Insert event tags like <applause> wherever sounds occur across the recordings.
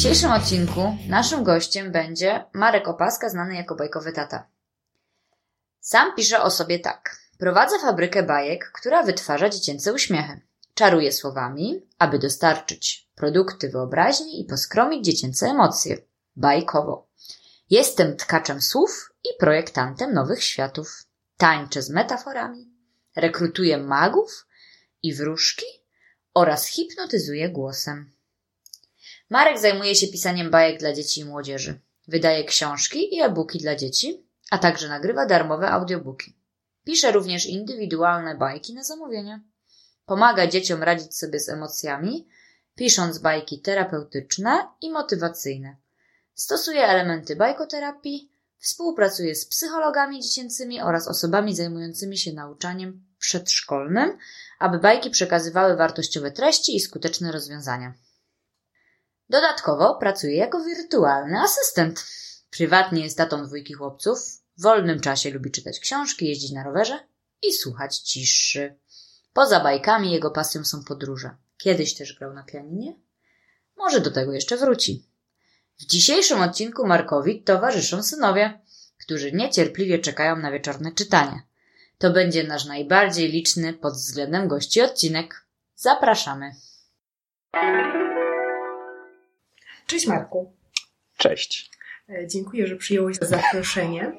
Dzisiejszym odcinku naszym gościem będzie Marek Opaska, znany jako bajkowy tata. Sam pisze o sobie tak. Prowadzę fabrykę bajek, która wytwarza dziecięce uśmiechy. Czaruję słowami, aby dostarczyć produkty wyobraźni i poskromić dziecięce emocje. Bajkowo. Jestem tkaczem słów i projektantem nowych światów. Tańczę z metaforami, rekrutuję magów i wróżki oraz hipnotyzuję głosem. Marek zajmuje się pisaniem bajek dla dzieci i młodzieży. Wydaje książki i e-booki dla dzieci, a także nagrywa darmowe audiobooki. Pisze również indywidualne bajki na zamówienie. Pomaga dzieciom radzić sobie z emocjami, pisząc bajki terapeutyczne i motywacyjne. Stosuje elementy bajkoterapii, współpracuje z psychologami dziecięcymi oraz osobami zajmującymi się nauczaniem przedszkolnym, aby bajki przekazywały wartościowe treści i skuteczne rozwiązania. Dodatkowo pracuje jako wirtualny asystent. Prywatnie jest tatą dwójki chłopców, w wolnym czasie lubi czytać książki, jeździć na rowerze i słuchać ciszy. Poza bajkami jego pasją są podróże. Kiedyś też grał na pianinie. Może do tego jeszcze wróci. W dzisiejszym odcinku Markowi towarzyszą synowie, którzy niecierpliwie czekają na wieczorne czytanie. To będzie nasz najbardziej liczny pod względem gości odcinek. Zapraszamy. Cześć Marku. Cześć. E, Dziękuję, że przyjąłeś zaproszenie.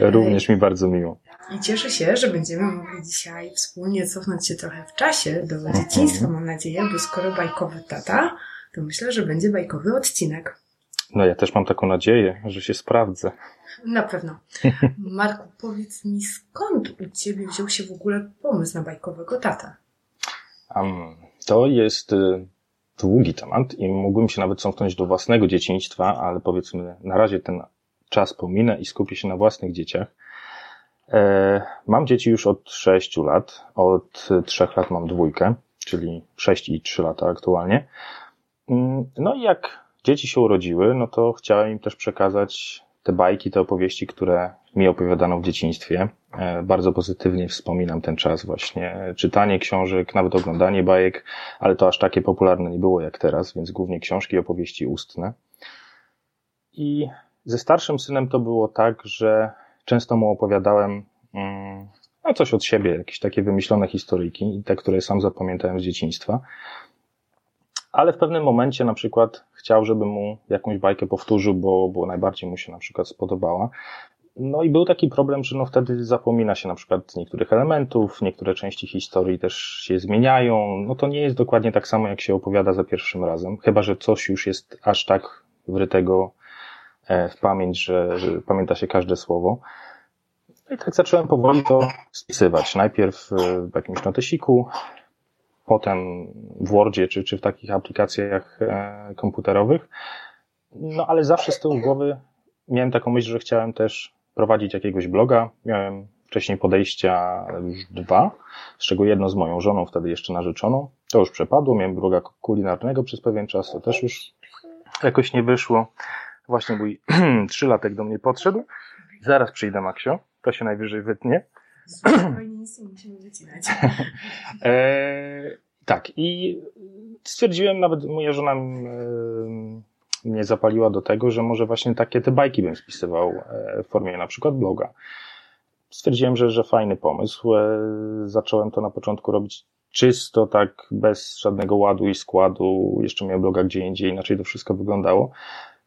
Również mi bardzo miło. I cieszę się, że będziemy mogli dzisiaj wspólnie cofnąć się trochę w czasie do dzieciństwa, mam nadzieję, bo skoro bajkowy tata, to myślę, że będzie bajkowy odcinek. No ja też mam taką nadzieję, że się sprawdzę. Na pewno. <laughs> Marku, powiedz mi, skąd u Ciebie wziął się w ogóle pomysł na bajkowego tata? Um, to jest y, długi temat i mógłbym się nawet cofnąć do własnego dzieciństwa, ale powiedzmy na razie ten czas pominę i skupię się na własnych dzieciach. E, mam dzieci już od 6 lat. Od 3 lat mam dwójkę, czyli 6 i 3 lata aktualnie. Mm, No i jak dzieci się urodziły, no to chciałem im też przekazać te bajki, te opowieści, które mi opowiadano w dzieciństwie. E, Bardzo pozytywnie wspominam ten czas właśnie. Czytanie książek, nawet oglądanie bajek, ale to aż takie popularne nie było jak teraz, więc głównie książki i opowieści ustne. I ze starszym synem to było tak, że często mu opowiadałem mm, no coś od siebie, jakieś takie wymyślone historyjki, i te, które sam zapamiętałem z dzieciństwa. Ale w pewnym momencie na przykład chciał, żebym mu jakąś bajkę powtórzył, bo, bo najbardziej mu się na przykład spodobała. No i był taki problem, że no wtedy zapomina się na przykład niektórych elementów, niektóre części historii też się zmieniają. No to nie jest dokładnie tak samo, jak się opowiada za pierwszym razem, chyba że coś już jest aż tak wrytego e, w pamięć, że, że pamięta się każde słowo. No i tak zacząłem powoli to spisywać. Najpierw e, w jakimś notesiku, potem w Wordzie czy, czy w takich aplikacjach e, komputerowych. No ale zawsze z tyłu głowy miałem taką myśl, że chciałem też prowadzić jakiegoś bloga. Miałem wcześniej podejścia już dwa, z czego jedno z moją żoną, wtedy jeszcze narzeczoną. To już przepadło. Miałem bloga kulinarnego przez pewien czas, to też już jakoś nie wyszło. Właśnie mój <clears throat> trzylatek do mnie podszedł. Zaraz przyjdę, Maksio. To się najwyżej wytnie. Spokojnie, nic nie musimy wycinać. <laughs> E, tak, i stwierdziłem, nawet moja żona mnie zapaliła do tego, że może właśnie takie te bajki bym spisywał e, w formie na przykład bloga. Stwierdziłem, że, że fajny pomysł. E, zacząłem to na początku robić czysto, tak bez żadnego ładu i składu. Jeszcze miałem bloga gdzie indziej, inaczej to wszystko wyglądało.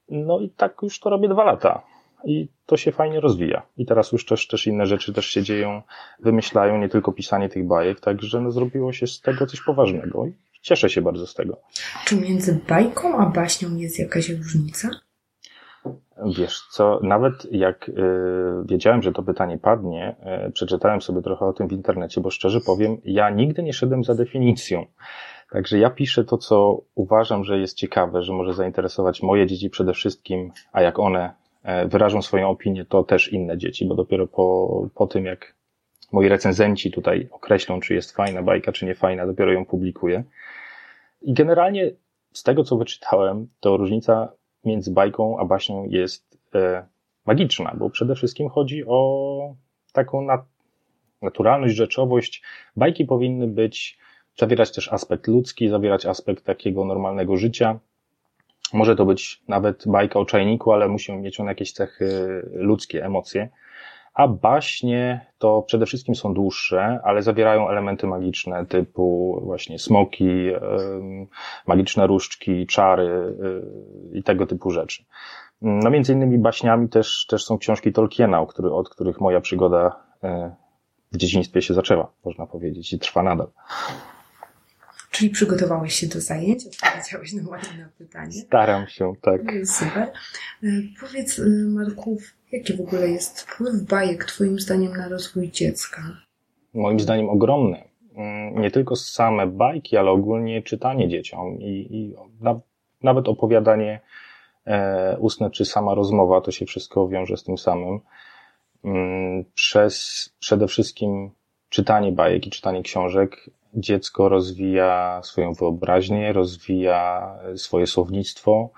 No i tak już to robię dwa lata. i to się fajnie rozwija. I teraz już też, też inne rzeczy też się dzieją, wymyślają, nie tylko pisanie tych bajek, także no, zrobiło się z tego coś poważnego cieszę się bardzo z tego. Czy między bajką a baśnią jest jakaś różnica? Wiesz co, nawet jak y, wiedziałem, że to pytanie padnie, y, przeczytałem sobie trochę o tym w internecie, bo szczerze powiem, ja nigdy nie szedłem za definicją. Także ja piszę to, co uważam, że jest ciekawe, że może zainteresować moje dzieci przede wszystkim, a jak one e, wyrażą swoją opinię, to też inne dzieci, bo dopiero po, po tym, jak moi recenzenci tutaj określą, czy jest fajna bajka, czy nie fajna, dopiero ją publikuję. I generalnie z tego, co wyczytałem, to różnica między bajką a baśnią jest e, magiczna, bo przede wszystkim chodzi o taką nat naturalność, rzeczowość. Bajki powinny być, zawierać też aspekt ludzki, zawierać aspekt takiego normalnego życia. Może to być nawet bajka o czajniku, ale musi mieć on jakieś cechy ludzkie, emocje. A baśnie to przede wszystkim są dłuższe, ale zawierają elementy magiczne typu właśnie smoki, magiczne różdżki, czary i tego typu rzeczy. No między innymi baśniami też, też są książki Tolkiena, od których moja przygoda e, w dzieciństwie się zaczęła, można powiedzieć, i trwa nadal. Czyli przygotowałeś się do zajęć, odpowiedziałeś na moje pytanie. Staram się, tak. Super. E, powiedz, e, Marku, jaki w ogóle jest wpływ bajek Twoim zdaniem na rozwój dziecka? Moim zdaniem ogromny. Mm, nie tylko same bajki, ale ogólnie czytanie dzieciom i, i na, nawet opowiadanie e, ustne czy sama rozmowa, to się wszystko wiąże z tym samym. Mm, przez przede wszystkim czytanie bajek i czytanie książek. Dziecko rozwija swoją wyobraźnię, rozwija swoje słownictwo.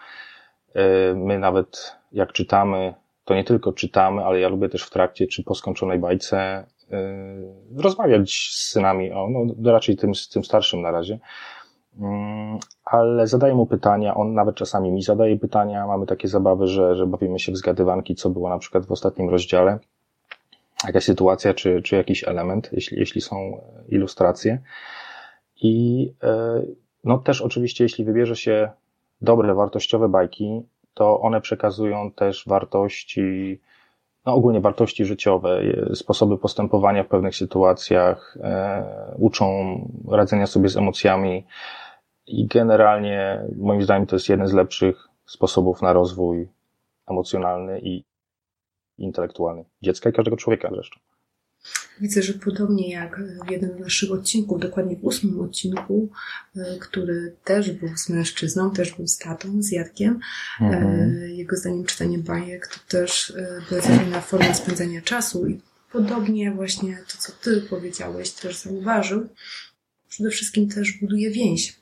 E, my nawet jak czytamy, to nie tylko czytamy, ale ja lubię też w trakcie czy po skończonej bajce e, rozmawiać z synami, o, no raczej tym, tym starszym na razie, mm, ale zadaję mu pytania, on nawet czasami mi zadaje pytania, mamy takie zabawy, że, że bawimy się w zgadywanki, co było na przykład w ostatnim rozdziale, jakaś sytuacja czy, czy jakiś element, jeśli, jeśli są ilustracje. I e, no też oczywiście, jeśli wybierze się dobre, wartościowe bajki, to one przekazują też wartości, no ogólnie wartości życiowe, sposoby postępowania w pewnych sytuacjach, e, uczą radzenia sobie z emocjami i generalnie moim zdaniem to jest jeden z lepszych sposobów na rozwój emocjonalny i intelektualny dziecka i każdego człowieka zresztą. Widzę, że podobnie jak w jednym z naszych odcinków, dokładnie w ósmym odcinku, e, który też był z mężczyzną, też był z tatą, z Jadkiem. E, mhm. Jego zdaniem czytanie bajek to też była forma spędzania czasu i podobnie właśnie to, co ty powiedziałeś, też zauważył. Przede wszystkim też buduje więź.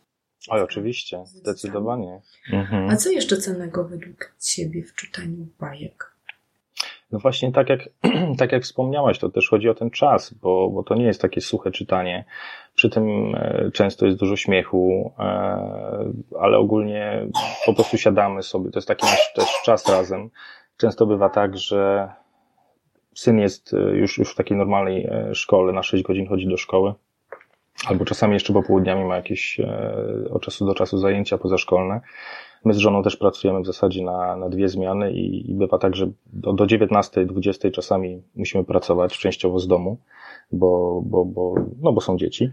Oj, oczywiście, zdecydowanie. Mhm. A co jeszcze cennego według ciebie w czytaniu bajek? No właśnie, tak jak, <clears throat> tak jak wspomniałaś, to też chodzi o ten czas, bo, bo to nie jest takie suche czytanie. Przy tym e, często jest dużo śmiechu, e, ale ogólnie po prostu siadamy sobie. To jest taki nasz też czas razem. Często bywa tak, że syn jest e, już, już w takiej normalnej szkole, na 6 godzin chodzi do szkoły. Albo czasami jeszcze popołudniami ma jakieś od czasu do czasu zajęcia pozaszkolne. My z żoną też pracujemy w zasadzie na, na dwie zmiany i, i bywa tak, że do, do 19, 20 czasami musimy pracować częściowo z domu, bo, bo, bo, no bo są dzieci.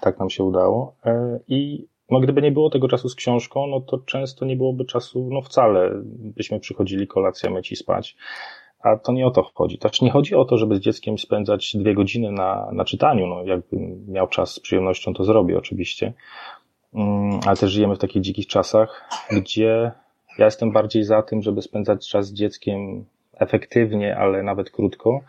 Tak nam się udało. E, I no, gdyby nie było tego czasu z książką, no to często nie byłoby czasu, no wcale, byśmy przychodzili kolację myć i spać. A to nie o to chodzi. To znaczy nie chodzi o to, żeby z dzieckiem spędzać dwie godziny na, na czytaniu. No, jakbym miał czas z przyjemnością, to zrobię oczywiście. Mm, ale też żyjemy w takich dzikich czasach, gdzie ja jestem bardziej za tym, żeby spędzać czas z dzieckiem efektywnie, ale nawet krótko,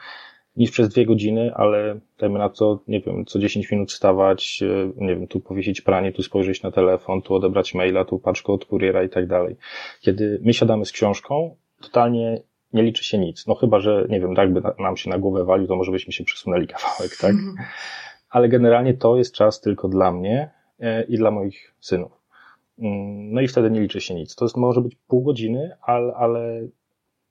niż przez dwie godziny, ale dajmy na to, nie wiem, co 10 minut wstawać, e, nie wiem, tu powiesić pranie, tu spojrzeć na telefon, tu odebrać maila, tu paczkę od kuriera i tak dalej. Kiedy my siadamy z książką, totalnie nie liczy się nic. No chyba, że, nie wiem, tak by nam się na głowę walił, to może byśmy się przesunęli kawałek, tak? Mhm. Ale generalnie to jest czas tylko dla mnie, i dla moich synów. Mm, no i wtedy nie liczy się nic. To jest, może być pół godziny, ale, ale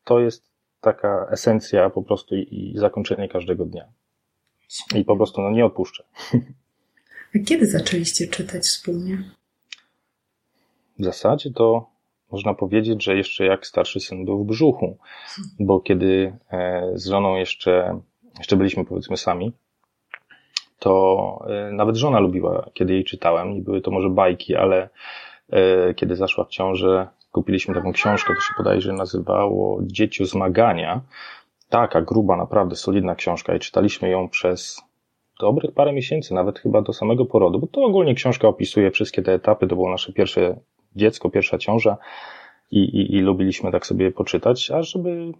to jest taka esencja po prostu i, i zakończenie każdego dnia. I po prostu no, nie odpuszczę. A kiedy zaczęliście czytać wspólnie? W zasadzie to można powiedzieć, że jeszcze jak starszy syn był w brzuchu, bo kiedy e, z żoną jeszcze, jeszcze byliśmy powiedzmy sami, to e, nawet żona lubiła, kiedy jej czytałem. Nie były to może bajki, ale e, kiedy zaszła w ciążę, kupiliśmy taką książkę, to się bodajże nazywało Dzieciu zmagania. Taka gruba, naprawdę solidna książka i czytaliśmy ją przez dobrych parę miesięcy, nawet chyba do samego porodu, bo to ogólnie książka opisuje wszystkie te etapy, to było nasze pierwsze dziecko, pierwsza ciąża i, i, i lubiliśmy tak sobie poczytać, a żeby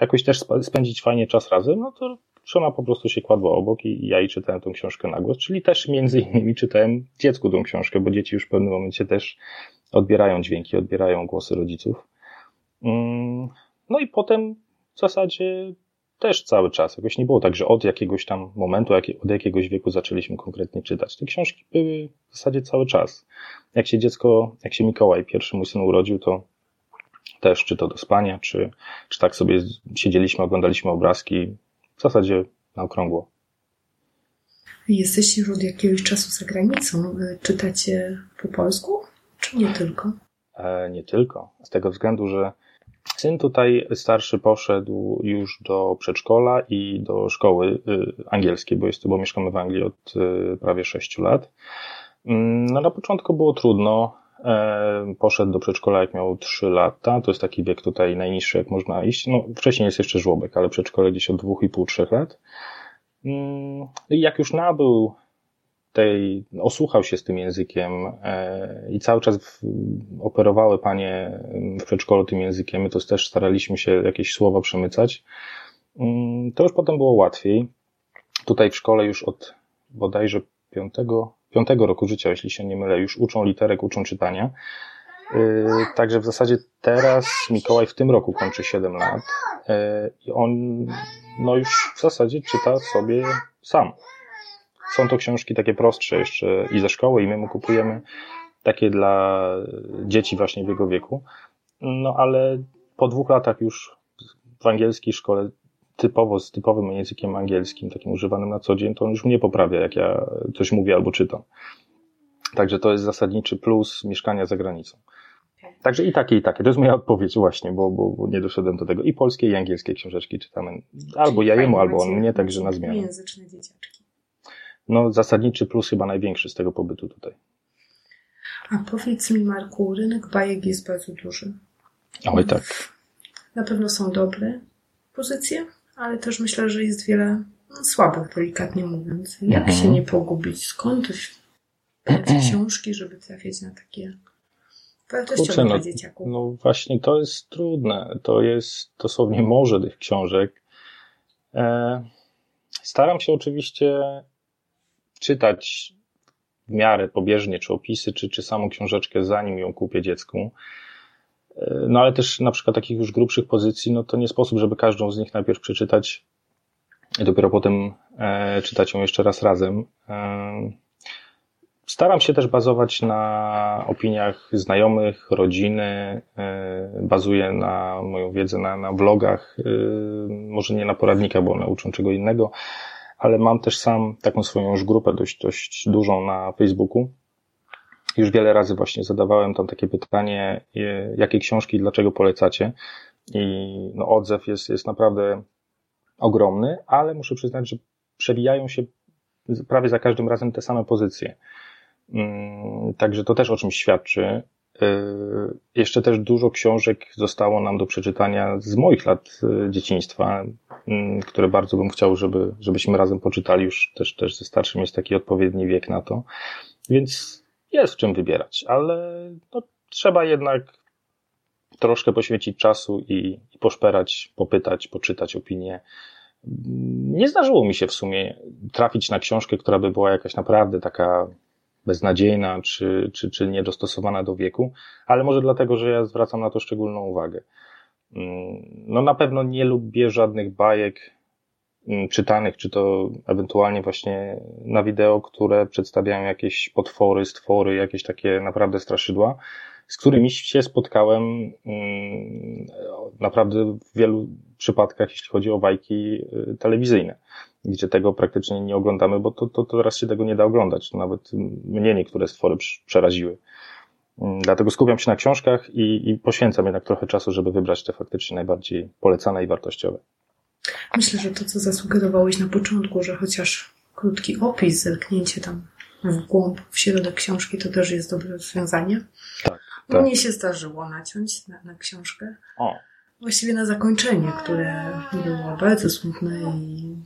jakoś też spędzić fajnie czas razem, no to żona po prostu się kładła obok i ja jej czytałem tą książkę na głos, czyli też między innymi czytałem dziecku tą książkę, bo dzieci już w pewnym momencie też odbierają dźwięki, odbierają głosy rodziców. Mm, no i potem w zasadzie też cały czas. Jakoś nie było tak, że od jakiegoś tam momentu, od jakiegoś wieku zaczęliśmy konkretnie czytać. Te książki były w zasadzie cały czas. Jak się dziecko, jak się Mikołaj, pierwszy mój syn urodził, to też czy to do spania, czy, czy tak sobie siedzieliśmy, oglądaliśmy obrazki, w zasadzie na okrągło. Jesteście już od jakiegoś czasu za granicą. Czytacie po polsku, czy nie tylko? E, nie tylko. Z tego względu, że Syn tutaj starszy poszedł już do przedszkola i do szkoły y, angielskiej, bo, jest, bo mieszkamy w Anglii od y, prawie 6 lat. Mm, no na początku było trudno. Poszedł do przedszkola jak miał 3 lata. To jest taki wiek tutaj najniższy, jak można iść. No, wcześniej jest jeszcze żłobek, ale przedszkole gdzieś od 2,5-3 lat. Mm, I jak już nabył tej, osłuchał się z tym językiem e, i cały czas operowały panie w przedszkolu tym językiem, my to też staraliśmy się jakieś słowa przemycać, mm, to już potem było łatwiej. Tutaj w szkole już od bodajże piątego, piątego roku życia, jeśli się nie mylę, już uczą literek, uczą czytania. E, także w zasadzie teraz Mikołaj w tym roku kończy 7 lat e, i on no już w zasadzie czyta sobie sam. Są to książki takie prostsze jeszcze i ze szkoły, i my mu kupujemy takie dla dzieci właśnie w jego wieku. No ale po dwóch latach już w angielskiej szkole typowo z typowym językiem angielskim, takim używanym na co dzień, to on już mnie poprawia, jak ja coś mówię albo czytam. Także to jest zasadniczy plus mieszkania za granicą. Także i takie, i takie. To jest moja odpowiedź właśnie, bo, bo, bo nie doszedłem do tego. I polskie, i angielskie książeczki czytamy. Albo ja jemu, albo on mnie, także na zmianę. Języczne dzieciaczki no, zasadniczy plus chyba największy z tego pobytu tutaj. A powiedz mi, Marku, rynek bajek jest bardzo duży. Oj, tak. Na pewno są dobre pozycje, ale też myślę, że jest wiele słabych, delikatnie mówiąc. Jak mhm. się nie pogubić? Skąd brać książki, żeby trafić na takie wartościowe no, dzieciaków? No właśnie, to jest trudne. To jest dosłownie morze tych książek. E, staram się oczywiście czytać w miarę pobieżnie, czy opisy, czy, czy samą książeczkę, zanim ją kupię dziecku. No ale też na przykład takich już grubszych pozycji, no to nie sposób, żeby każdą z nich najpierw przeczytać i dopiero potem e, czytać ją jeszcze raz razem. E, staram się też bazować na opiniach znajomych, rodziny, e, bazuję na moją wiedzę na, na vlogach, może nie na poradnikach, bo one uczą czego innego, ale mam też sam taką swoją już grupę dość, dość dużą na Facebooku. Już wiele razy właśnie zadawałem tam takie pytanie, jakie książki dlaczego polecacie. I no, odzew jest, jest naprawdę ogromny, ale muszę przyznać, że przewijają się prawie za każdym razem te same pozycje. Mm, także to też o czymś świadczy. Y, jeszcze też dużo książek zostało nam do przeczytania z moich lat y, dzieciństwa, mm, które bardzo bym chciał, żeby, żebyśmy razem poczytali. Już też, też ze starszym jest taki odpowiedni wiek na to. Więc jest w czym wybierać, ale no, trzeba jednak troszkę poświęcić czasu i, i poszperać, popytać, poczytać opinie. Nie zdarzyło mi się w sumie trafić na książkę, która by była jakaś naprawdę taka beznadziejna czy, czy, czy niedostosowana do wieku, ale może dlatego, że ja zwracam na to szczególną uwagę. Mm, no na pewno nie lubię żadnych bajek czytanych, czy to ewentualnie właśnie na wideo, które przedstawiają jakieś potwory, stwory, jakieś takie naprawdę straszydła, z którymi się spotkałem mm, naprawdę w wielu przypadkach, jeśli chodzi o bajki y, telewizyjne gdzie tego praktycznie nie oglądamy, bo to, to, teraz się tego nie da oglądać. Nawet mnie niektóre stwory przeraziły. Mm, dlatego skupiam się na książkach i, i poświęcam jednak trochę czasu, żeby wybrać te faktycznie najbardziej polecane i wartościowe. Myślę, że to, co zasugerowałeś na początku, że chociaż krótki opis, zerknięcie tam w głąb, w środek książki, to też jest dobre rozwiązanie. Tak. tak. Mnie się zdarzyło naciąć na, na książkę. O. Właściwie na zakończenie, które było bardzo smutne i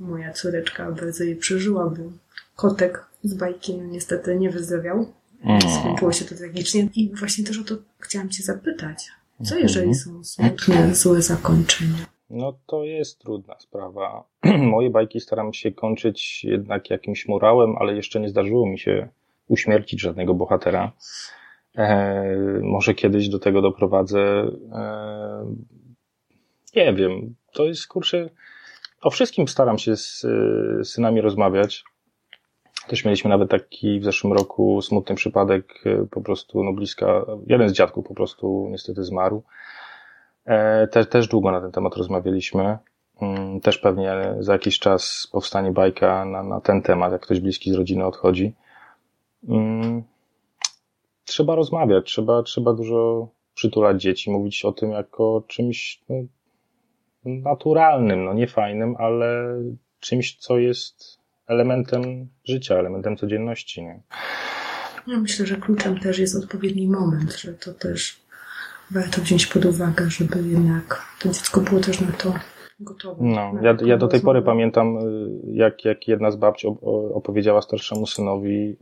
moja córeczka bardzo je przeżyła, bo kotek z bajki no, niestety nie wyzdrowiał. Mm. Skończyło się to tragicznie. I właśnie też o to chciałam Cię zapytać. Co mhm. jeżeli są smutne, złe zakończenia? No to jest trudna sprawa. <clears throat> Moje bajki staram się kończyć jednak jakimś morałem, ale jeszcze nie zdarzyło mi się uśmiercić żadnego bohatera. E, może kiedyś do tego doprowadzę. E, nie wiem. To jest kurczę. O wszystkim staram się z, z synami rozmawiać. Też mieliśmy nawet taki w zeszłym roku smutny przypadek, e, po prostu no bliska, jeden z dziadków po prostu niestety zmarł. E, te, też długo na ten temat rozmawialiśmy. Mm, też pewnie za jakiś czas powstanie bajka na, na ten temat, jak ktoś bliski z rodziny odchodzi. Mm, trzeba rozmawiać, trzeba, trzeba dużo przytulać dzieci, mówić o tym jako czymś no, naturalnym, no nie fajnym, ale czymś, co jest elementem życia, elementem codzienności. Nie? Ja myślę, że kluczem też jest odpowiedni moment, że to też warto wziąć pod uwagę, żeby jednak to dziecko było też na to gotowe. No, ja, ja do tej pory pamiętam, y, jak, jak jedna z babci opowiedziała starszemu synowi y,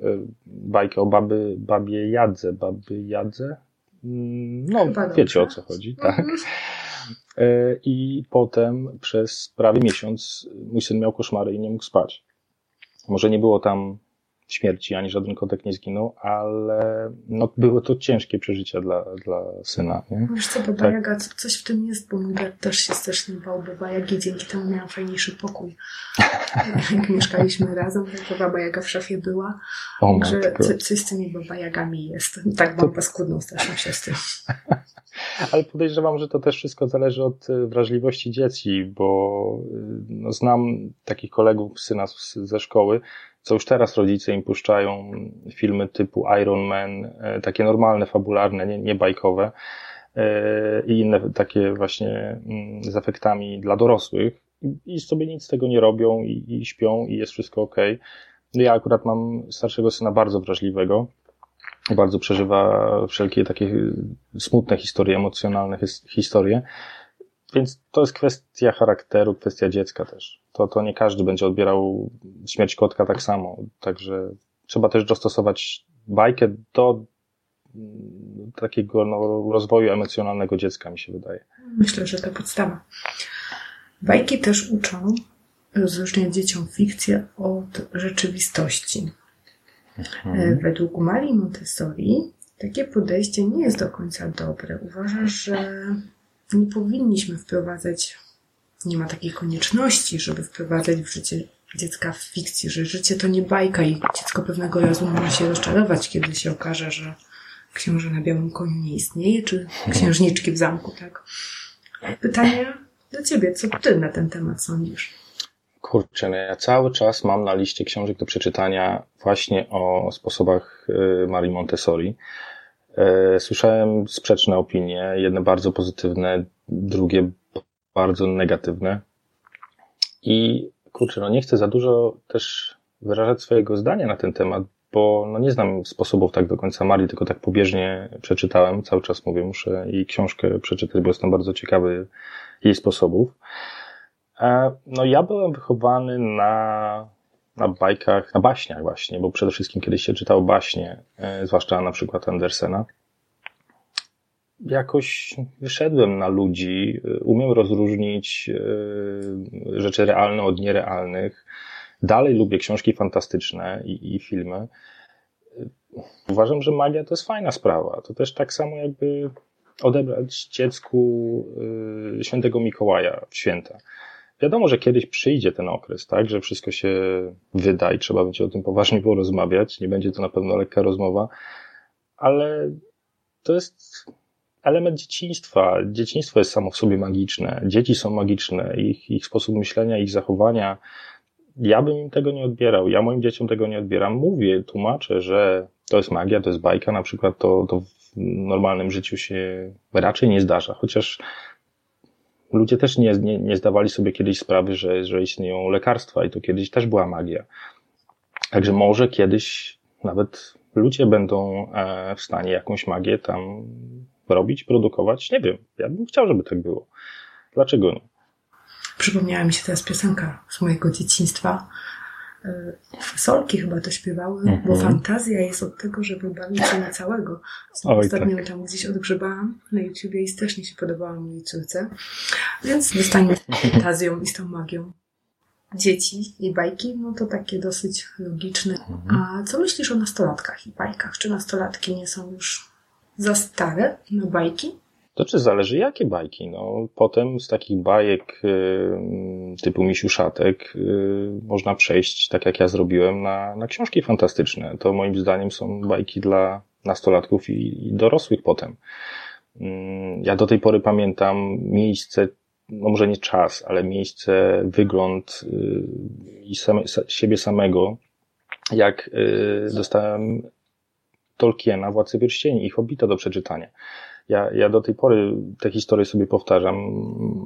bajkę o baby, babie Jadze. Baby Jadze? Mm, no, Chyba wiecie dobrze. o co chodzi, tak. Mhm. Y, I potem przez prawie miesiąc mój syn miał koszmary i nie mógł spać. Może nie było tam śmierci, ani żaden kotek nie zginął, ale no, były to ciężkie przeżycia dla, dla syna. Nie? Wiesz co, Baba tak. Jaga, coś w tym jest, bo mój brat też się strasznie bał Baba Jagi, dzięki temu miałam fajniejszy pokój. <laughs> Jak mieszkaliśmy razem, to Baba Jaga w szafie była, o, że co, coś z tymi Baba Jagami jest. Tak mam to... paskudną straszną siostrę. <laughs> Ale podejrzewam, że to też wszystko zależy od e, wrażliwości dzieci, bo e, no, znam takich kolegów syna ze szkoły, co już teraz rodzice im puszczają filmy typu Iron Man, e, takie normalne, fabularne, nie, nie bajkowe i inne takie właśnie mm, z efektami dla dorosłych i sobie nic z tego nie robią i, i śpią i jest wszystko ok. No ja akurat mam starszego syna bardzo wrażliwego, bardzo przeżywa wszelkie takie smutne historie, emocjonalne historie. Więc to jest kwestia charakteru, kwestia dziecka też. To, to nie każdy będzie odbierał śmierć kotka tak samo. Także trzeba też dostosować bajkę do takiego no, rozwoju emocjonalnego dziecka, mi się wydaje. Myślę, że to podstawa. Bajki też uczą rozróżniać dzieciom fikcję od rzeczywistości. Mhm. E, według Marii Montessori takie podejście nie jest do końca dobre. Uważasz, że nie powinniśmy wprowadzać, nie ma takiej konieczności, żeby wprowadzać w życie dziecka w fikcji, że życie to nie bajka i dziecko pewnego razu może się rozczarować, kiedy się okaże, że książę na białym koniu nie istnieje, czy księżniczki w zamku, tak? Pytanie do ciebie, co ty na ten temat sądzisz? Kurczę, no ja cały czas mam na liście książek do przeczytania właśnie o sposobach y, Marii Montessori. Y, słyszałem sprzeczne opinie, jedne bardzo pozytywne, drugie bardzo negatywne. I kurczę, no nie chcę za dużo też wyrażać swojego zdania na ten temat, bo no nie znam sposobów tak do końca Marii, tylko tak pobieżnie przeczytałem. Cały czas mówię, muszę jej książkę przeczytać, bo jestem bardzo ciekawy jej sposobów. E, no ja byłem wychowany na, na bajkach, na baśniach właśnie, bo przede wszystkim kiedyś się czytało baśnie, e, zwłaszcza na przykład Andersena. Jakoś wyszedłem na ludzi, e, umiem rozróżnić rzeczy realne od nierealnych. Dalej lubię książki fantastyczne i, i filmy. Uważam, że magia to jest fajna sprawa. To też tak samo jakby odebrać dziecku świętego Mikołaja w święta. Wiadomo, że kiedyś przyjdzie ten okres, tak, że wszystko się wyda i trzeba będzie o tym poważnie porozmawiać. Nie będzie to na pewno lekka rozmowa, ale to jest element dzieciństwa. Dzieciństwo jest samo w sobie magiczne. Dzieci są magiczne. Ich, ich sposób myślenia, ich zachowania. Ja bym im tego nie odbierał. Ja moim dzieciom tego nie odbieram. Mówię, tłumaczę, że to jest magia, to jest bajka na przykład, to, to w normalnym życiu się raczej nie zdarza. Chociaż ludzie też nie, nie, nie zdawali sobie kiedyś sprawy, że, że istnieją lekarstwa i to kiedyś też była magia. Także może kiedyś nawet ludzie będą e, w stanie jakąś magię tam robić, produkować. Nie wiem. Ja bym chciał, żeby tak było. Dlaczego nie? Przypomniała mi się teraz piosenka z mojego dzieciństwa. E, Solki chyba to śpiewały, mm -hmm. bo fantazja jest od tego, żeby bawić się na całego. Oj, Ostatnio tak. tam gdzieś odgrzebałam na YouTubie i strasznie się podobała mojej córce. Więc zostańmy z <laughs> fantazją i z tą magią. Dzieci i bajki, no to takie dosyć logiczne. Mm -hmm. A co myślisz o nastolatkach i bajkach? Czy nastolatki nie są już za stare na bajki? To czy zależy jakie bajki. No, potem z takich bajek y, typu Misiuszatek y, można przejść, tak jak ja zrobiłem, na, na książki fantastyczne. To moim zdaniem są bajki dla nastolatków i, i dorosłych potem. Y, ja do tej pory pamiętam miejsce, no może nie czas, ale miejsce, wygląd y, i same, siebie samego, jak dostałem Tolkiena, Władcy Pierścieni i Hobbita do przeczytania. Ja, ja do tej pory te historie sobie powtarzam.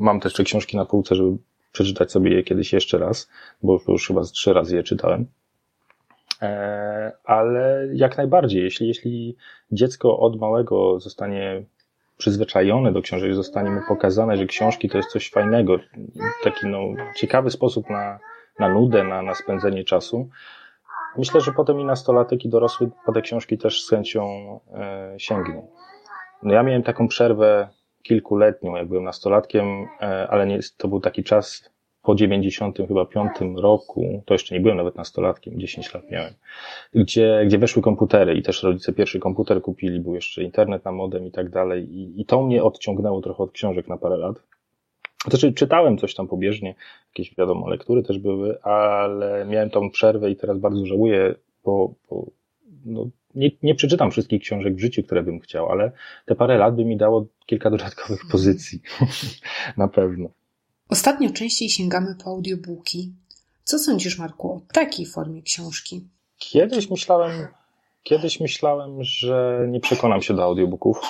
Mam też te książki na półce, żeby przeczytać sobie je kiedyś jeszcze raz, bo już chyba trzy razy je czytałem. E, ale jak najbardziej, jeśli, jeśli dziecko od małego zostanie przyzwyczajone do książek, zostanie mu pokazane, że książki to jest coś fajnego, taki no, ciekawy sposób na, na nudę, na, na spędzenie czasu, myślę, że potem i nastolatek, i dorosły po te książki też z chęcią e, sięgną. No ja miałem taką przerwę kilkuletnią, jak byłem nastolatkiem, e, ale nie, to był taki czas po 90 chyba piątym roku, to jeszcze nie byłem nawet nastolatkiem, 10 lat miałem, gdzie, gdzie weszły komputery i też rodzice pierwszy komputer kupili, był jeszcze internet na modem i tak dalej i, i to mnie odciągnęło trochę od książek na parę lat. Znaczy, czytałem coś tam pobieżnie, jakieś wiadomo, lektury też były, ale miałem tą przerwę i teraz bardzo żałuję, bo, bo no, nie, nie przeczytam wszystkich książek w życiu, które bym chciał, ale te parę lat by mi dało kilka dodatkowych pozycji. <laughs> Na pewno. Ostatnio częściej sięgamy po audiobooki. Co sądzisz, Marku, o takiej formie książki? Kiedyś myślałem, kiedyś myślałem, że nie przekonam się do audiobooków,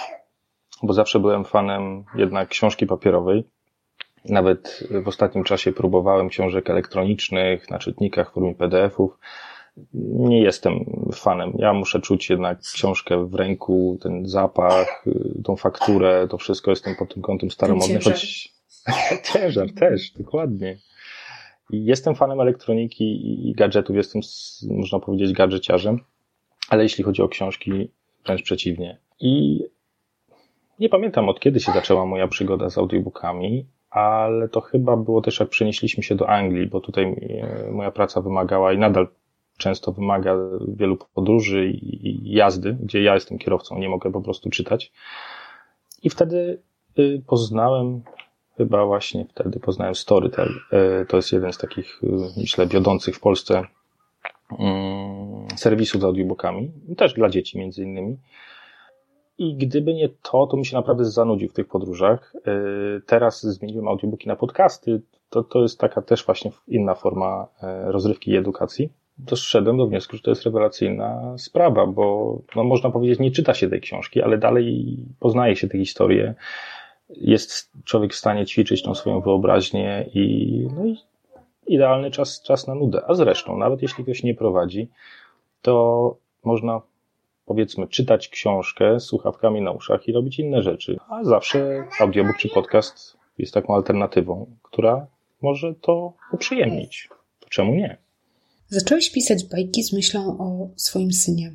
bo zawsze byłem fanem jednak książki papierowej. Nawet w ostatnim czasie próbowałem książek elektronicznych na czytnikach w formie PDF-ów nie jestem fanem. Ja muszę czuć jednak książkę w ręku, ten zapach, tą fakturę, to wszystko jestem pod tym kątem staromodny, choć <laughs> ciężar też, dokładnie. Jestem fanem elektroniki i gadżetów, jestem, można powiedzieć, gadżeciarzem, ale jeśli chodzi o książki, wręcz przeciwnie. I nie pamiętam od kiedy się zaczęła moja przygoda z audiobookami, ale to chyba było też jak przenieśliśmy się do Anglii, bo tutaj e, moja praca wymagała i nadal często wymaga wielu podróży i jazdy, gdzie ja jestem kierowcą, nie mogę po prostu czytać. I wtedy y, poznałem, chyba właśnie wtedy poznałem Storytel. Y, to jest jeden z takich, y, myślę, wiodących w Polsce mm, serwisów z audiobookami, też dla dzieci między innymi. I gdyby nie to, to mi się naprawdę zanudził w tych podróżach. Teraz zmieniłem audiobooki na podcasty. To, to jest taka też właśnie inna forma rozrywki i edukacji doszedłem do wniosku, że to jest rewelacyjna sprawa, bo no, można powiedzieć, nie czyta się tej książki, ale dalej poznaje się tę historię. Jest człowiek w stanie ćwiczyć tą swoją wyobraźnię i, no i idealny czas, czas na nudę. A zresztą, nawet jeśli ktoś nie prowadzi, to można powiedzmy czytać książkę z słuchawkami na uszach i robić inne rzeczy. A zawsze audiobook czy podcast jest taką alternatywą, która może to uprzyjemnić. To czemu nie? Zacząłeś pisać bajki z myślą o swoim synie.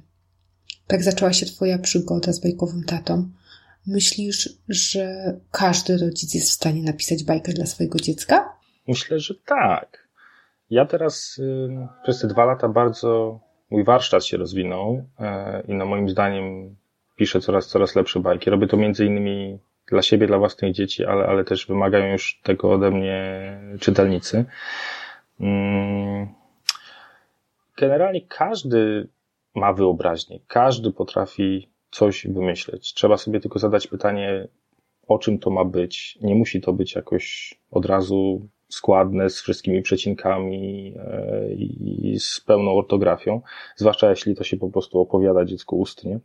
Tak zaczęła się Twoja przygoda z bajkowym tatą. Myślisz, że każdy rodzic jest w stanie napisać bajkę dla swojego dziecka? Myślę, że tak. Ja teraz y, przez te dwa lata bardzo mój warsztat się rozwinął y, i no moim zdaniem piszę coraz, coraz lepsze bajki. Robię to między innymi dla siebie, dla własnych dzieci, ale, ale też wymagają już tego ode mnie czytelnicy. Y, generalnie każdy ma wyobraźnię, każdy potrafi coś wymyśleć. Trzeba sobie tylko zadać pytanie, o czym to ma być. Nie musi to być jakoś od razu składne, z wszystkimi przecinkami e, i z pełną ortografią, zwłaszcza jeśli to się po prostu opowiada dziecku ustnie.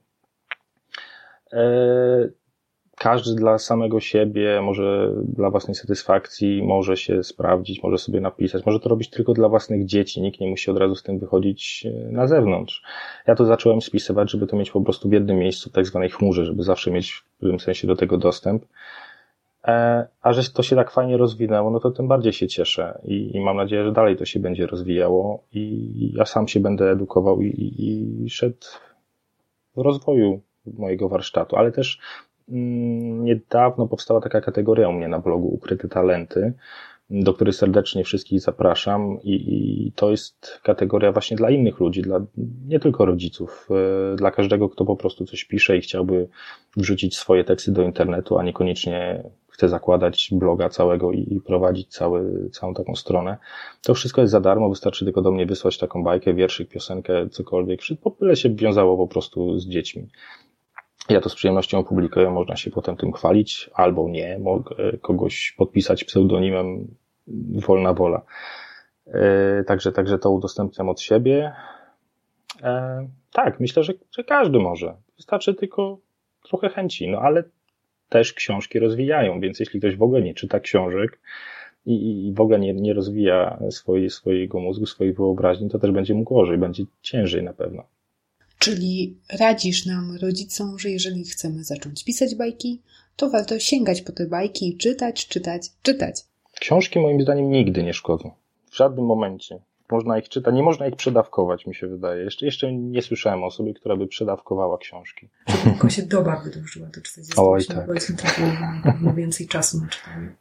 Każdy dla samego siebie, może dla własnej satysfakcji, może się sprawdzić, może sobie napisać, może to robić tylko dla własnych dzieci, nikt nie musi od razu z tym wychodzić e, na zewnątrz. Ja to zacząłem spisywać, żeby to mieć po prostu w jednym miejscu, w tak zwanej chmurze, żeby zawsze mieć w pewnym sensie do tego dostęp. E, a że to się tak fajnie rozwinęło, no to tym bardziej się cieszę i, i mam nadzieję, że dalej to się będzie rozwijało i ja sam się będę edukował i, i, i szedł w rozwoju mojego warsztatu, ale też niedawno powstała taka kategoria u mnie na blogu Ukryte Talenty, do której serdecznie wszystkich zapraszam i, i to jest kategoria właśnie dla innych ludzi, dla nie tylko rodziców, e, dla każdego, kto po prostu coś pisze i chciałby wrzucić swoje teksty do internetu, a niekoniecznie chce zakładać bloga całego i, prowadzić cały, całą taką stronę. To wszystko jest za darmo, wystarczy tylko do mnie wysłać taką bajkę, wierszyk, piosenkę, cokolwiek. Wszystko tyle się wiązało po prostu z dziećmi. Ja to z przyjemnością opublikuję, można się potem tym chwalić, albo nie, mogę kogoś podpisać pseudonimem, wolna wola. E, także, także to udostępniam od siebie. E, tak, myślę, że, że każdy może. Wystarczy tylko trochę chęci, no ale też książki rozwijają, więc jeśli ktoś w ogóle nie czyta książek i, i w ogóle nie, nie rozwija swojego mózgu, swojej wyobraźni, to też będzie mu gorzej, będzie ciężej na pewno. Czyli radzisz nam, rodzicom, że jeżeli chcemy zacząć pisać bajki, to warto sięgać po te bajki i czytać, czytać, czytać. Książki moim zdaniem nigdy nie szkodzą. W żadnym momencie. Można ich czytać, nie można ich przedawkować, mi się wydaje. Jeszcze, jeszcze nie słyszałem o osobie, która by przedawkowała książki. Tylko się doba wydłużyła do 40 Oj, tak. powiedzmy trafiło na więcej czasu na czytanie.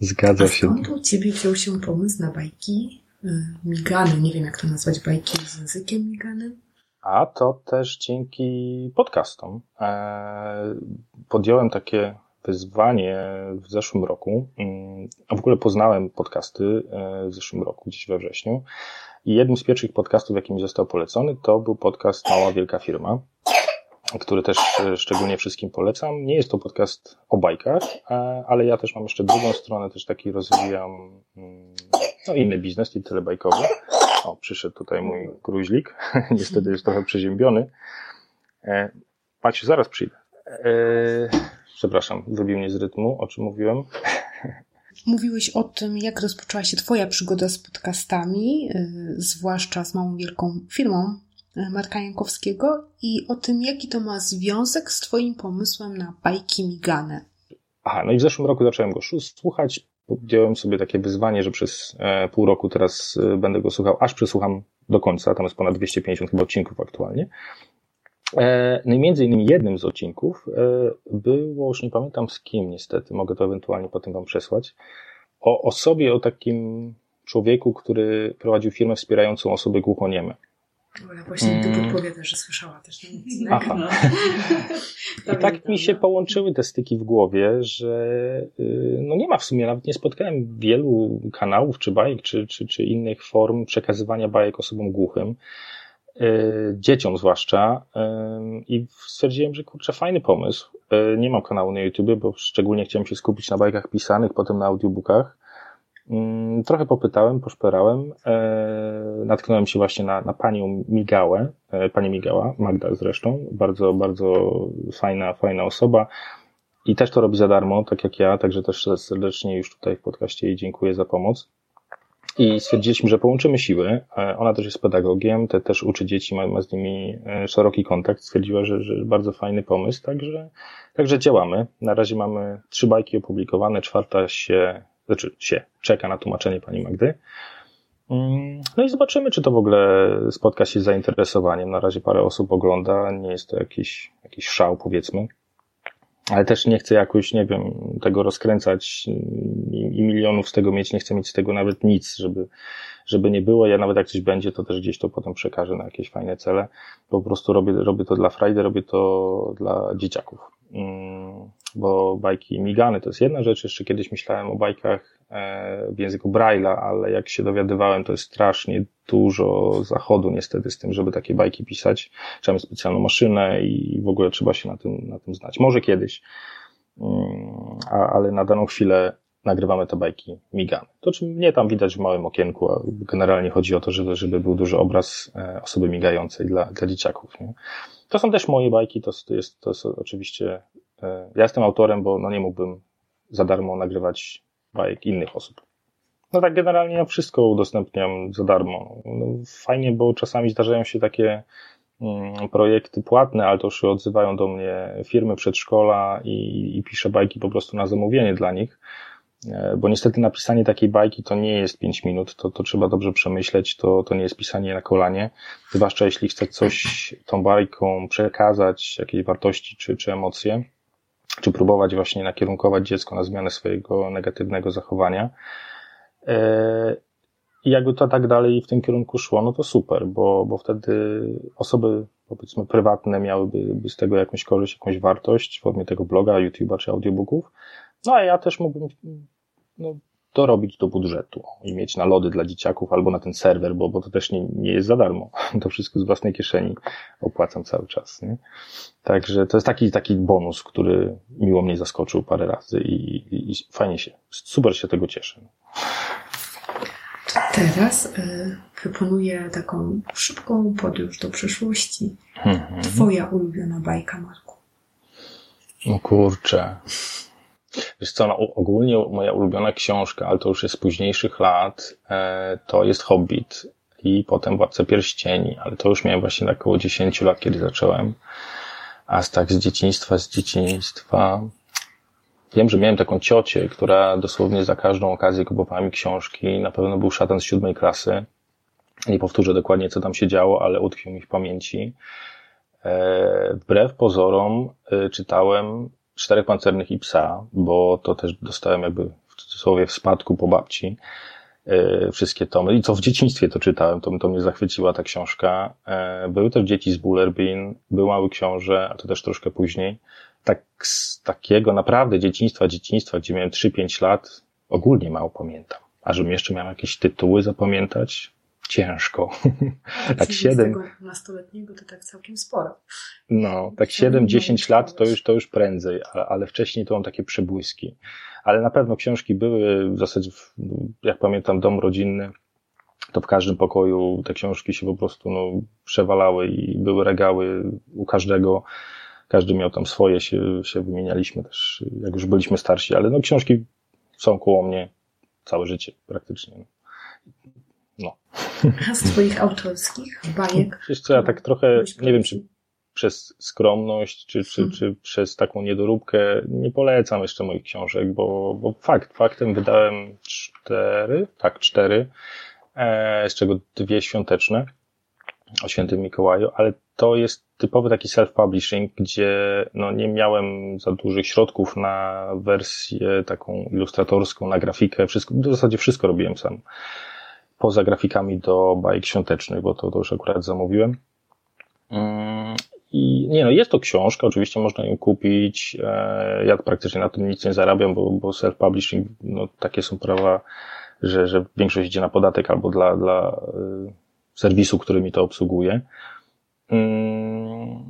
Zgadza A się. skąd u Ciebie wziął się pomysł na bajki y, migane? Nie wiem, jak to nazwać, bajki z językiem miganym? A to też dzięki podcastom. E, podjąłem takie wyzwanie w zeszłym roku. Mm, a w ogóle poznałem podcasty e, w zeszłym roku, gdzieś we wrześniu. I jednym z pierwszych podcastów, jaki mi został polecony, to był podcast Mała Wielka Firma, który też e, szczególnie wszystkim polecam. Nie jest to podcast o bajkach, ale ja też mam jeszcze drugą stronę, też taki rozwijam mm, no, inny biznes, nie tyle bajkowy. O, przyszedł tutaj mój gruźlik. <laughs> Niestety jest trochę przeziębiony. E, Maciu, zaraz przyjdę. E, przepraszam, wybił mnie z rytmu, o czym mówiłem. Mówiłeś o tym, jak rozpoczęła się Twoja przygoda z podcastami, y, zwłaszcza z małą wielką firmą y, Marka Jankowskiego i o tym, jaki to ma związek z Twoim pomysłem na bajki migane. Aha, no i w zeszłym roku zacząłem go słuchać. Podjąłem sobie takie wyzwanie, że przez e, pół roku teraz e, będę go słuchał, aż przesłucham do końca. Tam jest ponad 250 chyba odcinków aktualnie. E, no i między innymi jednym z odcinków było, już nie pamiętam z kim niestety, mogę to ewentualnie potem wam przesłać, o osobie, o takim człowieku, który prowadził firmę wspierającą osoby głuchonieme. Bo ja właśnie mm. tu podpowiada, że słyszała też ten odcinek. Aha. <laughs> No. I tak mi się połączyły te styki w głowie, że y, no nie ma w sumie, nawet nie spotkałem wielu kanałów, czy bajek, czy, czy, czy innych form przekazywania bajek osobom głuchym, y, dzieciom zwłaszcza. Y, I stwierdziłem, że kurczę, fajny pomysł. Nie mam kanału na YouTube, bo szczególnie chciałem się skupić na bajkach pisanych, potem na audiobookach. Mm, trochę popytałem, poszperałem. E, natknąłem się właśnie na, na panią Migałę, e, pani Migała, Magda zresztą, bardzo, bardzo fajna, fajna osoba. I też to robi za darmo, tak jak ja, także też serdecznie już tutaj w podcaście jej dziękuję za pomoc. I stwierdziliśmy, że połączymy siły. E, ona też jest pedagogiem, te też uczy dzieci, ma, ma z nimi szeroki kontakt. Stwierdziła, że, że bardzo fajny pomysł, także, także działamy. Na razie mamy trzy bajki opublikowane, czwarta się znaczy się czeka na tłumaczenie pani Magdy. Mm, no i zobaczymy, czy to w ogóle spotka się z zainteresowaniem. Na razie parę osób ogląda, nie jest to jakiś, jakiś szał, powiedzmy. Ale też nie chcę jakoś, nie wiem, tego rozkręcać i, milionów z tego mieć, nie chcę mieć z tego nawet nic, żeby, żeby nie było. Ja nawet jak coś będzie, to też gdzieś to potem przekażę na jakieś fajne cele. Po prostu robię, robię to dla frajdy, robię to dla dzieciaków. Mm, bo bajki migane to jest jedna rzecz. Jeszcze kiedyś myślałem o bajkach e, w języku Braille'a, ale jak się dowiadywałem, to jest strasznie dużo zachodu niestety z tym, żeby takie bajki pisać. Trzeba mieć specjalną maszynę i w ogóle trzeba się na tym, na tym znać. Może kiedyś, mm, ale na daną chwilę nagrywamy te bajki migane. To czym nie tam widać w małym okienku, a generalnie chodzi o to, żeby, żeby był duży obraz e, osoby migającej dla, dla dzieciaków. Nie? To są też moje bajki, to, to, jest, to jest oczywiście, e, ja jestem autorem, bo no nie mógłbym za darmo nagrywać bajek innych osób. No tak generalnie ja wszystko udostępniam za darmo. No, fajnie, bo czasami zdarzają się takie mm, projekty płatne, ale to już odzywają do mnie firmy przedszkola i, i piszę bajki po prostu na zamówienie dla nich. E, bo niestety napisanie takiej bajki to nie jest 5 minut, to, to trzeba dobrze przemyśleć, to, to nie jest pisanie na kolanie, zwłaszcza jeśli chce coś tą bajką przekazać, jakieś wartości czy, czy emocje, czy próbować właśnie nakierunkować dziecko na zmianę swojego negatywnego zachowania. E, I jakby to tak dalej w tym kierunku szło, no to super, bo, bo wtedy osoby powiedzmy prywatne miałyby z tego jakąś korzyść, jakąś wartość w formie tego bloga, YouTube'a czy audiobooków, no a ja też mógłbym no, dorobić do budżetu i mieć na lody dla dzieciaków albo na ten serwer, bo, bo to też nie, nie jest za darmo. <laughs> To wszystko z własnej kieszeni opłacam cały czas. Nie? Także to jest taki, taki bonus, który miło mnie zaskoczył parę razy i, i, i fajnie się, super się tego cieszę. Teraz y, proponuję taką szybką podróż do przeszłości. Mhm. Twoja ulubiona bajka, Marku. No kurczę. Wiesz co, no, ogólnie moja ulubiona książka, ale to już jest z późniejszych lat, e, to jest Hobbit i potem Władca Pierścieni, ale to już miałem właśnie tak około 10 lat, kiedy zacząłem. A z tak z dzieciństwa, z dzieciństwa... Wiem, że miałem taką ciocię, która dosłownie za każdą okazję kupowała mi książki. Na pewno był szatan z siódmej klasy. Nie powtórzę dokładnie, co tam się działo, ale utkwił mi w pamięci. E, wbrew pozorom e, czytałem Czterech Pancernych i Psa, bo to też dostałem jakby w cudzysłowie w spadku po babci e, wszystkie tomy. I co w dzieciństwie to czytałem, to, to mnie zachwyciła ta książka. E, były też Dzieci z Bullerbin, był Mały Książę, a to też troszkę później. Tak z takiego naprawdę dzieciństwa, dzieciństwa, gdzie miałem 3-5 lat, ogólnie mało pamiętam. A żebym jeszcze miał jakieś tytuły zapamiętać, ciężko. tak 7. nastoletniego to tak całkiem sporo. No, tak 7-10 lat to już, to już prędzej, ale wcześniej to mam takie przebłyski. Ale na pewno książki były w zasadzie, jak pamiętam, dom rodzinny, to w każdym pokoju te książki się po prostu no, przewalały i były regały u każdego. Każdy miał tam swoje, się, się wymienialiśmy też, jak już byliśmy starsi, ale no książki są koło mnie całe życie praktycznie. No. A z twoich autorskich bajek? Wiesz co, ja tak trochę, nie wiem, czy przez skromność, czy, czy, hmm. czy przez taką niedoróbkę nie polecam jeszcze moich książek, bo, bo fakt, faktem wydałem cztery, tak, cztery, e, z czego dwie świąteczne o świętym Mikołaju, ale to jest typowy taki self-publishing, gdzie no, nie miałem za dużych środków na wersję taką ilustratorską, na grafikę, wszystko, w zasadzie wszystko robiłem sam poza grafikami do bajek świątecznych, bo to, to już akurat zamówiłem. Mm, I nie no, jest to książka, oczywiście można ją kupić. E, ja praktycznie na tym nic nie zarabiam, bo, bo self-publishing, no takie są prawa, że, że większość idzie na podatek albo dla, dla e, serwisu, który mi to obsługuje. Mm,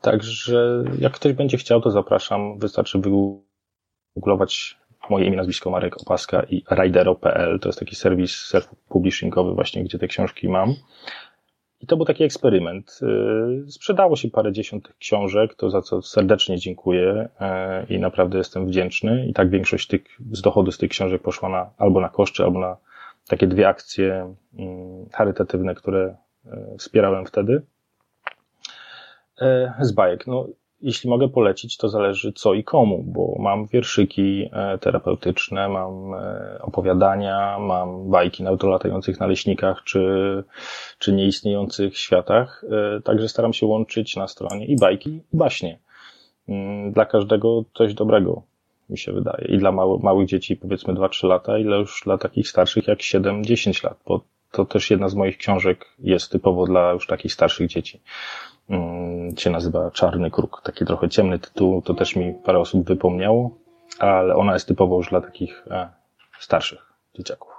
także jak ktoś będzie chciał, to zapraszam. Wystarczy wygooglować moje imię, nazwisko Marek Opaska i Ridero.pl. To jest taki serwis self-publishingowy właśnie, gdzie te książki mam. I to był taki eksperyment. Y, sprzedało się parę dziesiąt książek, to za co serdecznie dziękuję y, i naprawdę jestem wdzięczny. I tak większość tych, z dochodu z tych książek poszła na, albo na koszty, albo na takie dwie akcje mm, charytatywne, które y, wspierałem wtedy. Z bajek. No, jeśli mogę polecić, to zależy co i komu, bo mam wierszyki e, terapeutyczne, mam e, opowiadania, mam bajki na latających naleśnikach czy, czy nieistniejących światach. E, także staram się łączyć na stronie i bajki, i baśnie. Mm, dla każdego coś dobrego, mi się wydaje. I dla mały, małych dzieci powiedzmy 2-3 lata, ile już dla takich starszych jak 7-10 lat, bo to też jedna z moich książek jest typowo dla już takich starszych dzieci. Mm, się nazywa Czarny Kruk. Taki trochę ciemny tytuł, to też mi parę osób wypomniało, ale ona jest typowo już dla takich e, starszych dzieciaków.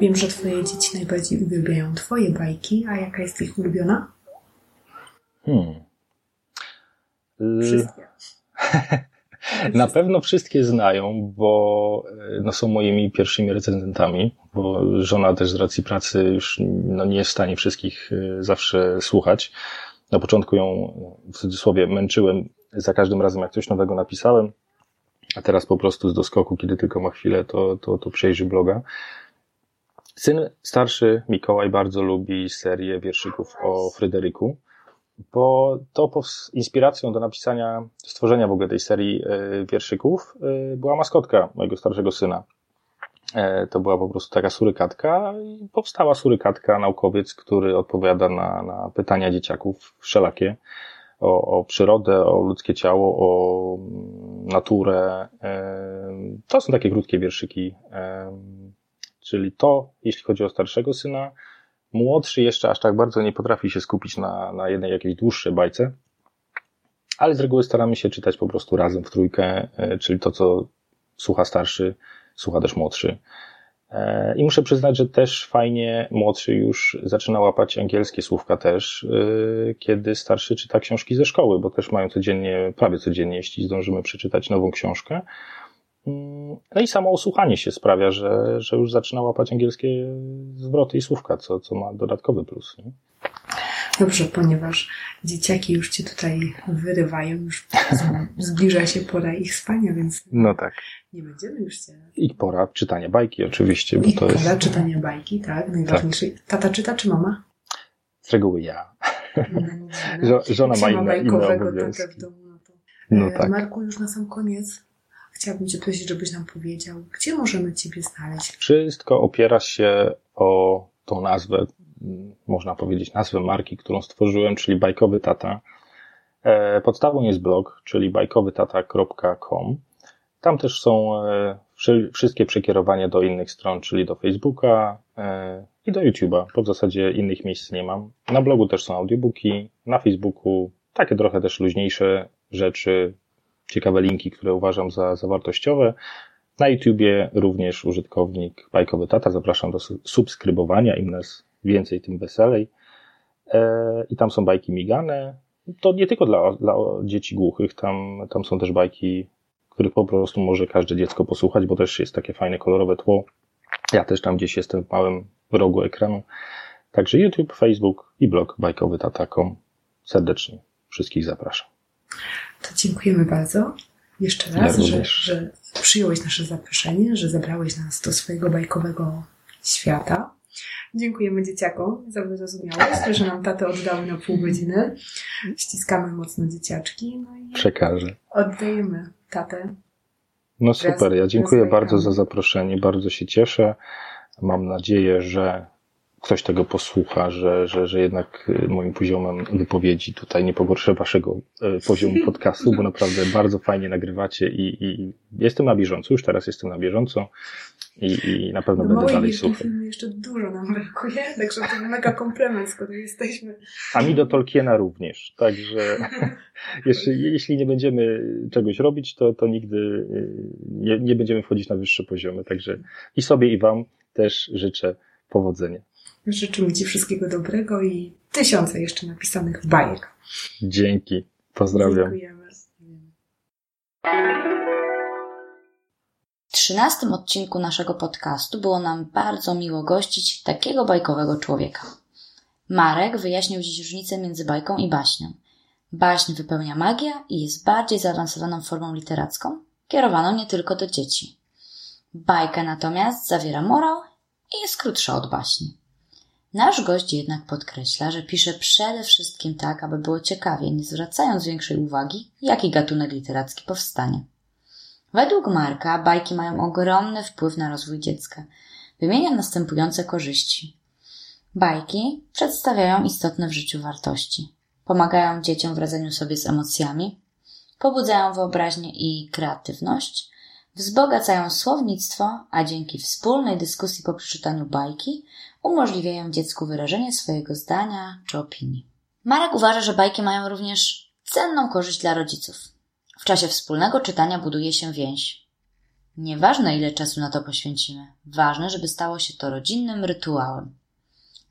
Wiem, że twoje dzieci najbardziej uwielbiają twoje bajki, a jaka jest ich ulubiona? Hmm. Wszystkie. <laughs> Na pewno wszystkie znają, bo e, no, są moimi pierwszymi recenzentami, bo żona też z racji pracy już no, nie jest w stanie wszystkich e, zawsze słuchać. Na początku ją w cudzysłowie męczyłem za każdym razem, jak coś nowego napisałem, a teraz po prostu z doskoku, kiedy tylko ma chwilę, to, to, to przejrzy bloga. Syn starszy, Mikołaj, bardzo lubi serię wierszyków o Fryderyku bo to inspiracją do napisania, stworzenia w ogóle tej serii e, wierszyków e, była maskotka mojego starszego syna. E, to była po prostu taka surykatka i powstała surykatka, naukowiec, który odpowiada na, na pytania dzieciaków wszelakie o, o przyrodę, o ludzkie ciało, o mm, naturę. To są takie krótkie wierszyki. Czyli to, jeśli chodzi o starszego syna, Młodszy jeszcze aż tak bardzo nie potrafi się skupić na, na jednej jakiejś dłuższej bajce, ale z reguły staramy się czytać po prostu razem w trójkę, e, czyli to, co słucha starszy, słucha też młodszy. E, I muszę przyznać, że też fajnie młodszy już zaczyna łapać angielskie słówka też, e, kiedy starszy czyta książki ze szkoły, bo też mają codziennie, prawie codziennie, jeśli zdążymy przeczytać nową książkę. Mm, no i samo osłuchanie się sprawia, że, że już zaczyna łapać angielskie zwroty i słówka, co, co ma dodatkowy plus. Nie? Dobrze, ponieważ dzieciaki już cię tutaj wyrywają, już <laughs> zbliża się pora ich spania, więc no tak. nie będziemy już cię... I pora czytania bajki oczywiście. Bo I to pora jest... czytania bajki, tak, najważniejsze. Tak. Tata czyta czy mama? Z reguły ja. No, <laughs> Żona ma inne, inne obowiązki. W domu, no, to... no tak. Marku, już na sam koniec Chciałabym Cię prosić, żebyś nam powiedział, gdzie możemy Ciebie znaleźć? Wszystko opiera się o tą nazwę, można powiedzieć, nazwę marki, którą stworzyłem, czyli Bajkowy Tata. E, podstawą jest blog, czyli bajkowytata.com. Tam też są e, wszystkie przekierowania do innych stron, czyli do Facebooka e, i do YouTube'a, bo w zasadzie innych miejsc nie mam. Na blogu też są audiobooki, na Facebooku takie trochę też luźniejsze rzeczy, ciekawe linki, które uważam za, za wartościowe. Na YouTubie również użytkownik Bajkowy Tata. Zapraszam do subskrybowania. Im nas więcej, tym weselej. E, I tam są bajki migane. To nie tylko dla, dla dzieci głuchych. Tam, tam są też bajki, których po prostu może każde dziecko posłuchać, bo też jest takie fajne, kolorowe tło. Ja też tam gdzieś jestem w małym rogu ekranu. Także YouTube, Facebook i blog bajkowy tata.com. Serdecznie wszystkich zapraszam. To dziękujemy bardzo jeszcze raz, ja że, że przyjąłeś nasze zaproszenie, że zabrałeś nas do swojego bajkowego świata. Dziękujemy dzieciakom za wyrozumiałość, że nam tatę oddały na pół godziny. Ściskamy mocno dzieciaczki. No i Przekażę. Oddajemy tatę. No super, ja dziękuję bardzo za zaproszenie, bardzo się cieszę. Mam nadzieję, że ktoś tego posłucha, że, że, że jednak y, moim poziomem wypowiedzi tutaj nie pogorszę waszego y, poziomu podcastu, bo naprawdę bardzo fajnie nagrywacie i, i jestem na bieżąco, już teraz jestem na bieżąco i, i na pewno no będę dalej słuchał. jeszcze dużo nam brakuje, także to mega komplement, skoro jesteśmy. A mi do Tolkiena również, także <laughs> jeśli, jeśli nie będziemy czegoś robić, to, to nigdy y, nie, nie będziemy wchodzić na wyższe poziomy, także i sobie i wam też życzę powodzenia. Życzymy Ci wszystkiego dobrego i tysiące jeszcze napisanych bajek. Dzięki. Pozdrawiam. Dziękujemy. W trzynastym odcinku naszego podcastu było nam bardzo miło gościć takiego bajkowego człowieka. Marek wyjaśnił dziś różnicę między bajką i baśnią. Baśń wypełnia magia i jest bardziej zaawansowaną formą literacką, kierowaną nie tylko do dzieci. Bajka natomiast zawiera morał i jest krótsza od baśni. Nasz gość jednak podkreśla, że pisze przede wszystkim tak, aby było ciekawie, nie zwracając większej uwagi, jaki gatunek literacki powstanie. Według Marka bajki mają ogromny wpływ na rozwój dziecka. Wymienia następujące korzyści. Bajki przedstawiają istotne w życiu wartości. Pomagają dzieciom w radzeniu sobie z emocjami, pobudzają wyobraźnię i kreatywność, wzbogacają słownictwo, a dzięki wspólnej dyskusji po przeczytaniu bajki umożliwiają dziecku wyrażenie swojego zdania czy opinii. Marek uważa, że bajki mają również cenną korzyść dla rodziców. W czasie wspólnego czytania buduje się więź. Nieważne ile czasu na to poświęcimy, ważne, żeby stało się to rodzinnym rytuałem.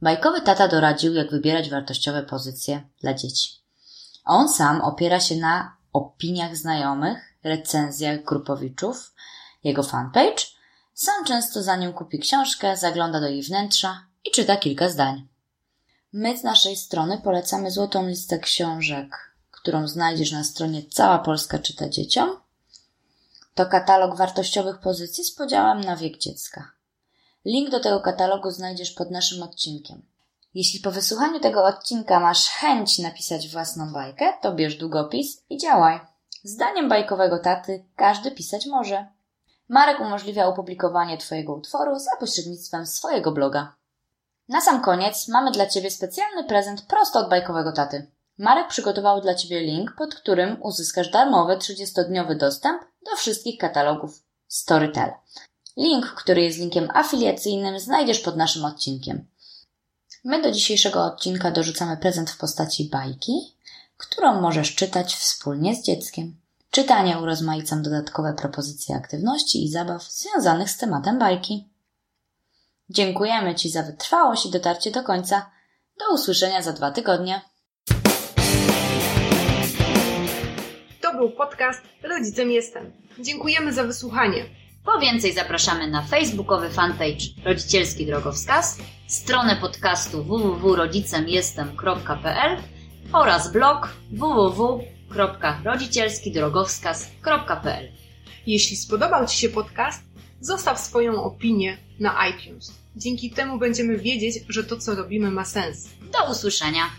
Bajkowy tata doradził, jak wybierać wartościowe pozycje dla dzieci. On sam opiera się na opiniach znajomych, recenzjach grupowiczów, jego fanpage. Sam często zanim kupi książkę, zagląda do jej wnętrza i czyta kilka zdań. My z naszej strony polecamy złotą listę książek, którą znajdziesz na stronie Cała Polska czyta dzieciom. To katalog wartościowych pozycji z podziałem na wiek dziecka. Link do tego katalogu znajdziesz pod naszym odcinkiem. Jeśli po wysłuchaniu tego odcinka masz chęć napisać własną bajkę, to bierz długopis i działaj. Zdaniem bajkowego taty każdy pisać może. Marek umożliwia opublikowanie Twojego utworu za pośrednictwem swojego bloga. Na sam koniec mamy dla Ciebie specjalny prezent prosto od bajkowego taty. Marek przygotował dla Ciebie link, pod którym uzyskasz darmowy 30-dniowy dostęp do wszystkich katalogów Storytel. Link, który jest linkiem afiliacyjnym, znajdziesz pod naszym odcinkiem. My do dzisiejszego odcinka dorzucamy prezent w postaci bajki, którą możesz czytać wspólnie z dzieckiem. Czytanie urozmaicam dodatkowe propozycje aktywności i zabaw związanych z tematem bajki. Dziękujemy Ci za wytrwałość i dotarcie do końca. Do usłyszenia za dwa tygodnie. To był podcast Rodzicem Jestem. Dziękujemy za wysłuchanie. Po więcej zapraszamy na facebookowy fanpage Rodzicielski Drogowskaz, stronę podcastu www.rodzicemjestem.pl oraz blog www.rodzicielskidrogowskaz.pl Jeśli spodobał Ci się podcast, zostaw swoją opinię na iTunes. Dzięki temu będziemy wiedzieć, że to, co robimy, ma sens. Do usłyszenia!